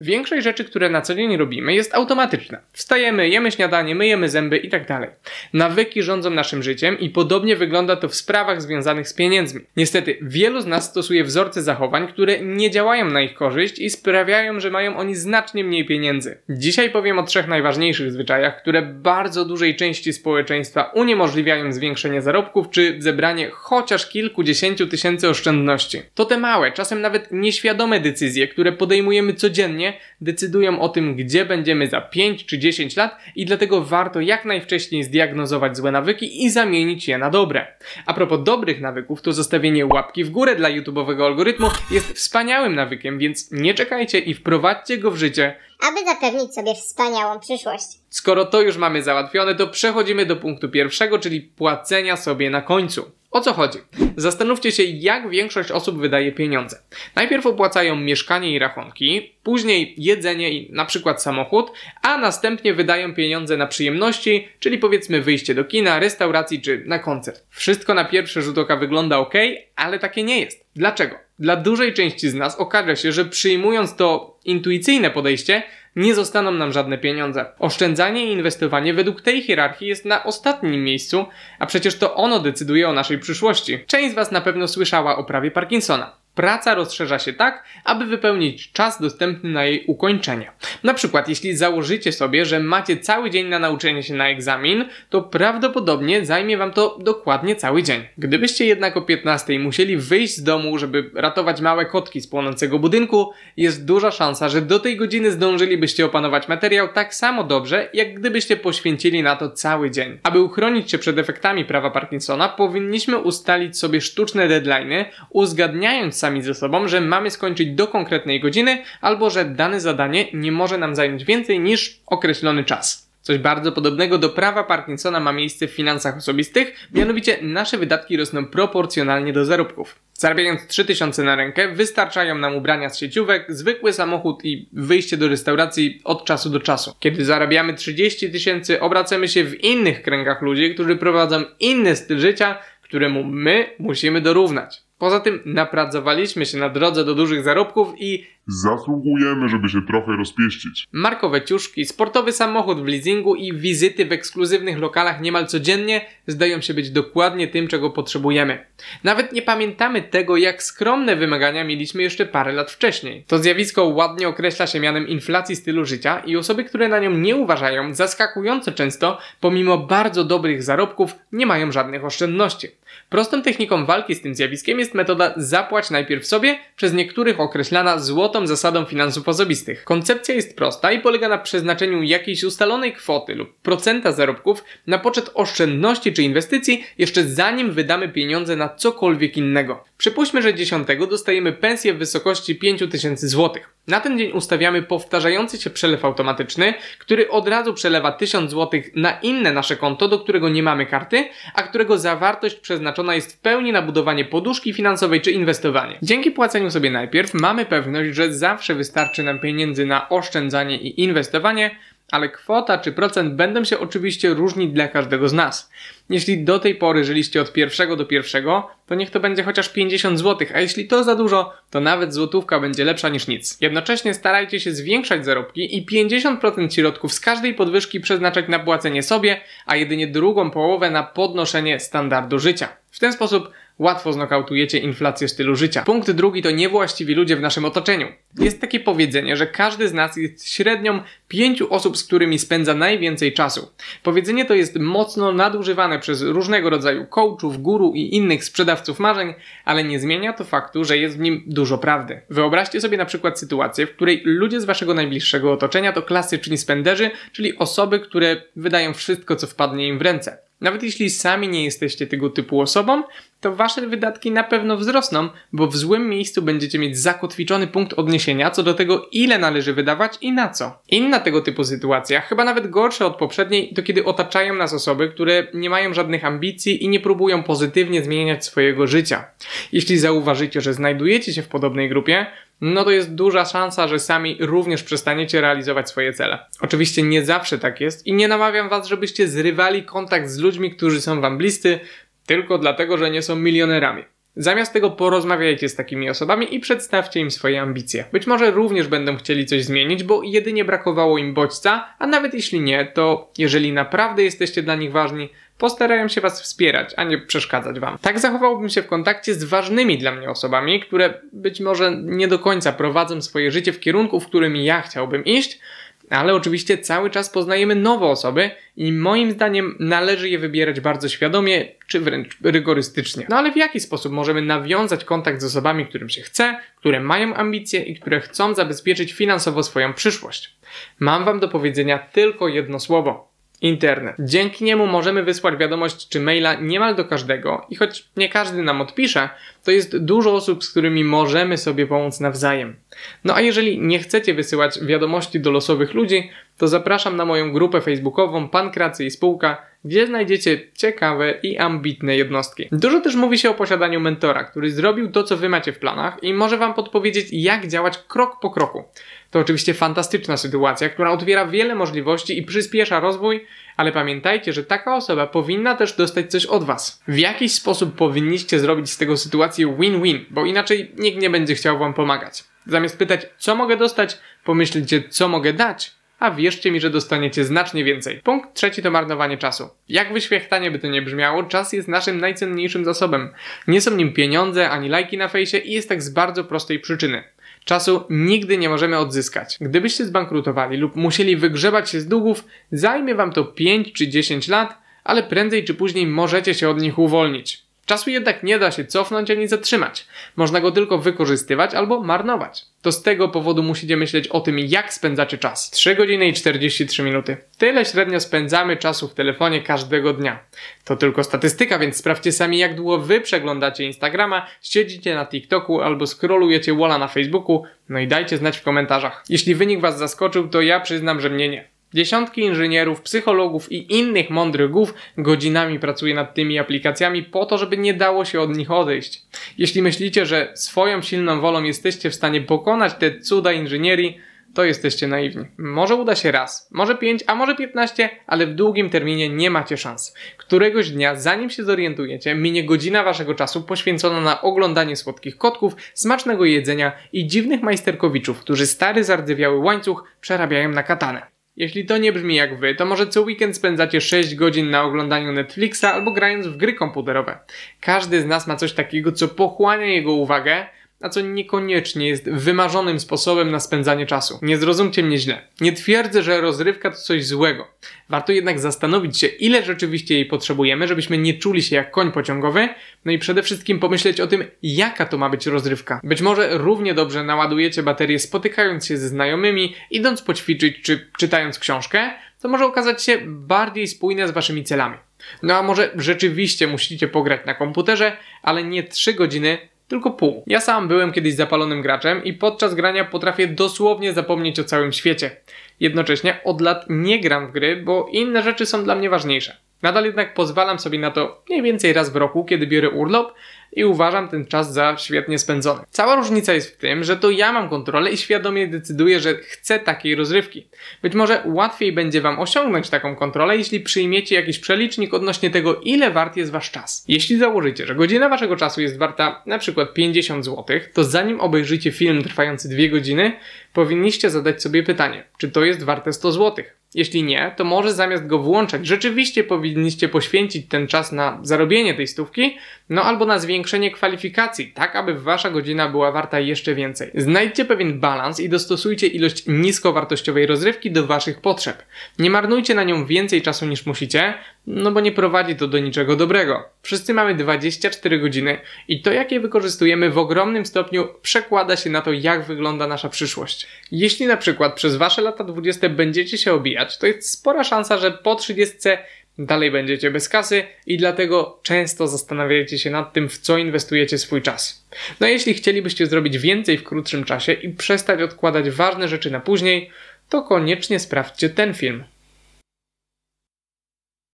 Większość rzeczy, które na co dzień robimy, jest automatyczna. Wstajemy, jemy śniadanie, myjemy zęby i tak. Nawyki rządzą naszym życiem i podobnie wygląda to w sprawach związanych z pieniędzmi. Niestety, wielu z nas stosuje wzorce zachowań, które nie działają na ich korzyść i sprawiają, że mają oni znacznie mniej pieniędzy. Dzisiaj powiem o trzech najważniejszych zwyczajach, które bardzo dużej części społeczeństwa uniemożliwiają zwiększenie zarobków czy zebranie chociaż kilkudziesięciu tysięcy oszczędności. To te małe, czasem nawet nieświadome decyzje, które podejmujemy codziennie decydują o tym, gdzie będziemy za 5 czy 10 lat i dlatego warto jak najwcześniej zdiagnozować złe nawyki i zamienić je na dobre. A propos dobrych nawyków, to zostawienie łapki w górę dla YouTube'owego algorytmu jest wspaniałym nawykiem, więc nie czekajcie i wprowadźcie go w życie, aby zapewnić sobie wspaniałą przyszłość. Skoro to już mamy załatwione, to przechodzimy do punktu pierwszego, czyli płacenia sobie na końcu. O co chodzi? Zastanówcie się, jak większość osób wydaje pieniądze. Najpierw opłacają mieszkanie i rachunki, później jedzenie i na przykład samochód, a następnie wydają pieniądze na przyjemności, czyli powiedzmy wyjście do kina, restauracji czy na koncert. Wszystko na pierwszy rzut oka wygląda ok, ale takie nie jest. Dlaczego? Dla dużej części z nas okaże się, że przyjmując to intuicyjne podejście, nie zostaną nam żadne pieniądze. Oszczędzanie i inwestowanie według tej hierarchii jest na ostatnim miejscu, a przecież to ono decyduje o naszej przyszłości. Część z Was na pewno słyszała o prawie Parkinsona. Praca rozszerza się tak, aby wypełnić czas dostępny na jej ukończenie. Na przykład, jeśli założycie sobie, że macie cały dzień na nauczenie się na egzamin, to prawdopodobnie zajmie wam to dokładnie cały dzień. Gdybyście jednak o 15 musieli wyjść z domu, żeby ratować małe kotki z płonącego budynku, jest duża szansa, że do tej godziny zdążylibyście opanować materiał tak samo dobrze, jak gdybyście poświęcili na to cały dzień. Aby uchronić się przed efektami prawa Parkinsona, powinniśmy ustalić sobie sztuczne deadlines, uzgadniając sami ze sobą, że mamy skończyć do konkretnej godziny, albo że dane zadanie nie może nam zająć więcej niż określony czas. Coś bardzo podobnego do prawa Parkinsona ma miejsce w finansach osobistych, mianowicie nasze wydatki rosną proporcjonalnie do zarobków. Zarabiając 3000 na rękę, wystarczają nam ubrania z sieciówek, zwykły samochód i wyjście do restauracji od czasu do czasu. Kiedy zarabiamy 30 tysięcy, obracamy się w innych kręgach ludzi, którzy prowadzą inny styl życia, któremu my musimy dorównać. Poza tym napracowaliśmy się na drodze do dużych zarobków i Zasługujemy, żeby się trochę rozpieścić. markowe ciuszki, sportowy samochód w leasingu i wizyty w ekskluzywnych lokalach niemal codziennie zdają się być dokładnie tym, czego potrzebujemy. Nawet nie pamiętamy tego, jak skromne wymagania mieliśmy jeszcze parę lat wcześniej. To zjawisko ładnie określa się mianem inflacji stylu życia i osoby, które na nią nie uważają, zaskakująco często, pomimo bardzo dobrych zarobków, nie mają żadnych oszczędności. Prostą techniką walki z tym zjawiskiem jest metoda zapłać najpierw sobie, przez niektórych określana złotą zasadą finansów osobistych. Koncepcja jest prosta i polega na przeznaczeniu jakiejś ustalonej kwoty lub procenta zarobków na poczet oszczędności czy inwestycji, jeszcze zanim wydamy pieniądze na cokolwiek innego. Przypuśćmy, że 10 dostajemy pensję w wysokości 5000 zł. Na ten dzień ustawiamy powtarzający się przelew automatyczny, który od razu przelewa 1000 zł na inne nasze konto, do którego nie mamy karty, a którego zawartość przeznaczona jest w pełni na budowanie poduszki finansowej czy inwestowanie. Dzięki płaceniu sobie najpierw mamy pewność, że zawsze wystarczy nam pieniędzy na oszczędzanie i inwestowanie, ale kwota czy procent będą się oczywiście różnić dla każdego z nas. Jeśli do tej pory żyliście od pierwszego do pierwszego, to niech to będzie chociaż 50 zł, a jeśli to za dużo, to nawet złotówka będzie lepsza niż nic. Jednocześnie starajcie się zwiększać zarobki i 50% środków z każdej podwyżki przeznaczać na płacenie sobie, a jedynie drugą połowę na podnoszenie standardu życia. W ten sposób łatwo znokautujecie inflację stylu życia. Punkt drugi to niewłaściwi ludzie w naszym otoczeniu. Jest takie powiedzenie, że każdy z nas jest średnią pięciu osób, z którymi spędza najwięcej czasu. Powiedzenie to jest mocno nadużywane przez różnego rodzaju coachów, guru i innych sprzedawców marzeń, ale nie zmienia to faktu, że jest w nim dużo prawdy. Wyobraźcie sobie na przykład sytuację, w której ludzie z waszego najbliższego otoczenia to klasyczni spenderzy, czyli osoby, które wydają wszystko, co wpadnie im w ręce. Nawet jeśli sami nie jesteście tego typu osobą, to wasze wydatki na pewno wzrosną, bo w złym miejscu będziecie mieć zakotwiczony punkt odniesienia co do tego, ile należy wydawać i na co. Inna tego typu sytuacja, chyba nawet gorsza od poprzedniej, to kiedy otaczają nas osoby, które nie mają żadnych ambicji i nie próbują pozytywnie zmieniać swojego życia. Jeśli zauważycie, że znajdujecie się w podobnej grupie, no to jest duża szansa, że sami również przestaniecie realizować swoje cele. Oczywiście nie zawsze tak jest i nie namawiam was, żebyście zrywali kontakt z ludźmi, którzy są wam bliscy, tylko dlatego, że nie są milionerami. Zamiast tego porozmawiajcie z takimi osobami i przedstawcie im swoje ambicje. Być może również będą chcieli coś zmienić, bo jedynie brakowało im bodźca, a nawet jeśli nie, to jeżeli naprawdę jesteście dla nich ważni, postarają się Was wspierać, a nie przeszkadzać Wam. Tak zachowałbym się w kontakcie z ważnymi dla mnie osobami, które być może nie do końca prowadzą swoje życie w kierunku, w którym ja chciałbym iść, ale oczywiście cały czas poznajemy nowe osoby i moim zdaniem należy je wybierać bardzo świadomie, czy wręcz rygorystycznie. No ale w jaki sposób możemy nawiązać kontakt z osobami, którym się chce, które mają ambicje i które chcą zabezpieczyć finansowo swoją przyszłość? Mam Wam do powiedzenia tylko jedno słowo. Internet. Dzięki niemu możemy wysłać wiadomość czy maila niemal do każdego i choć nie każdy nam odpisze, to jest dużo osób, z którymi możemy sobie pomóc nawzajem. No a jeżeli nie chcecie wysyłać wiadomości do losowych ludzi, to zapraszam na moją grupę facebookową Pankracy i Spółka, gdzie znajdziecie ciekawe i ambitne jednostki. Dużo też mówi się o posiadaniu mentora, który zrobił to, co wy macie w planach i może wam podpowiedzieć, jak działać krok po kroku. To oczywiście fantastyczna sytuacja, która otwiera wiele możliwości i przyspiesza rozwój, ale pamiętajcie, że taka osoba powinna też dostać coś od Was. W jakiś sposób powinniście zrobić z tego sytuację win-win, bo inaczej nikt nie będzie chciał Wam pomagać. Zamiast pytać, co mogę dostać, pomyślcie, co mogę dać, a wierzcie mi, że dostaniecie znacznie więcej. Punkt trzeci to marnowanie czasu. Jak wyświechtanie by to nie brzmiało, czas jest naszym najcenniejszym zasobem. Nie są nim pieniądze ani lajki na fejsie i jest tak z bardzo prostej przyczyny. Czasu nigdy nie możemy odzyskać. Gdybyście zbankrutowali lub musieli wygrzebać się z długów, zajmie wam to 5 czy 10 lat, ale prędzej czy później możecie się od nich uwolnić. Czasu jednak nie da się cofnąć ani zatrzymać. Można go tylko wykorzystywać albo marnować. To z tego powodu musicie myśleć o tym, jak spędzacie czas. 3 godziny i 43 minuty. Tyle średnio spędzamy czasu w telefonie każdego dnia. To tylko statystyka, więc sprawdźcie sami, jak długo wy przeglądacie Instagrama, siedzicie na TikToku albo scrollujecie walla na Facebooku, no i dajcie znać w komentarzach. Jeśli wynik was zaskoczył, to ja przyznam, że mnie nie. Dziesiątki inżynierów, psychologów i innych mądrych głów godzinami pracuje nad tymi aplikacjami po to, żeby nie dało się od nich odejść. Jeśli myślicie, że swoją silną wolą jesteście w stanie pokonać te cuda inżynierii, to jesteście naiwni. Może uda się raz, może 5, a może 15, ale w długim terminie nie macie szans. Któregoś dnia, zanim się zorientujecie, minie godzina waszego czasu poświęcona na oglądanie słodkich kotków, smacznego jedzenia i dziwnych majsterkowiczów, którzy stary zardzewiały łańcuch przerabiają na katanę. Jeśli to nie brzmi jak wy, to może co weekend spędzacie 6 godzin na oglądaniu Netflixa albo grając w gry komputerowe. Każdy z nas ma coś takiego, co pochłania jego uwagę, a co niekoniecznie jest wymarzonym sposobem na spędzanie czasu. Nie zrozumcie mnie źle. Nie twierdzę, że rozrywka to coś złego. Warto jednak zastanowić się, ile rzeczywiście jej potrzebujemy, żebyśmy nie czuli się jak koń pociągowy, no i przede wszystkim pomyśleć o tym, jaka to ma być rozrywka. Być może równie dobrze naładujecie baterię spotykając się ze znajomymi, idąc poćwiczyć czy czytając książkę, to może okazać się bardziej spójne z waszymi celami. No a może rzeczywiście musicie pograć na komputerze, ale nie 3 godziny, tylko pół. Ja sam byłem kiedyś zapalonym graczem i podczas grania potrafię dosłownie zapomnieć o całym świecie. Jednocześnie od lat nie gram w gry, bo inne rzeczy są dla mnie ważniejsze. Nadal jednak pozwalam sobie na to mniej więcej raz w roku, kiedy biorę urlop i uważam ten czas za świetnie spędzony. Cała różnica jest w tym, że to ja mam kontrolę i świadomie decyduję, że chcę takiej rozrywki. Być może łatwiej będzie Wam osiągnąć taką kontrolę, jeśli przyjmiecie jakiś przelicznik odnośnie tego, ile wart jest Wasz czas. Jeśli założycie, że godzina Waszego czasu jest warta na przykład 50 zł, to zanim obejrzycie film trwający 2 godziny, powinniście zadać sobie pytanie, czy to jest warte 100 zł. Jeśli nie, to może zamiast go włączać, rzeczywiście powinniście poświęcić ten czas na zarobienie tej stówki, no albo na zwiększenie kwalifikacji, tak aby wasza godzina była warta jeszcze więcej. Znajdźcie pewien balans i dostosujcie ilość niskowartościowej rozrywki do waszych potrzeb. Nie marnujcie na nią więcej czasu niż musicie, no bo nie prowadzi to do niczego dobrego. Wszyscy mamy 24 godziny i to, jak je wykorzystujemy w ogromnym stopniu przekłada się na to, jak wygląda nasza przyszłość. Jeśli na przykład przez wasze lata 20 będziecie się obijać, to jest spora szansa, że po 30 dalej będziecie bez kasy i dlatego często zastanawiacie się nad tym, w co inwestujecie swój czas. No a jeśli chcielibyście zrobić więcej w krótszym czasie i przestać odkładać ważne rzeczy na później, to koniecznie sprawdźcie ten film.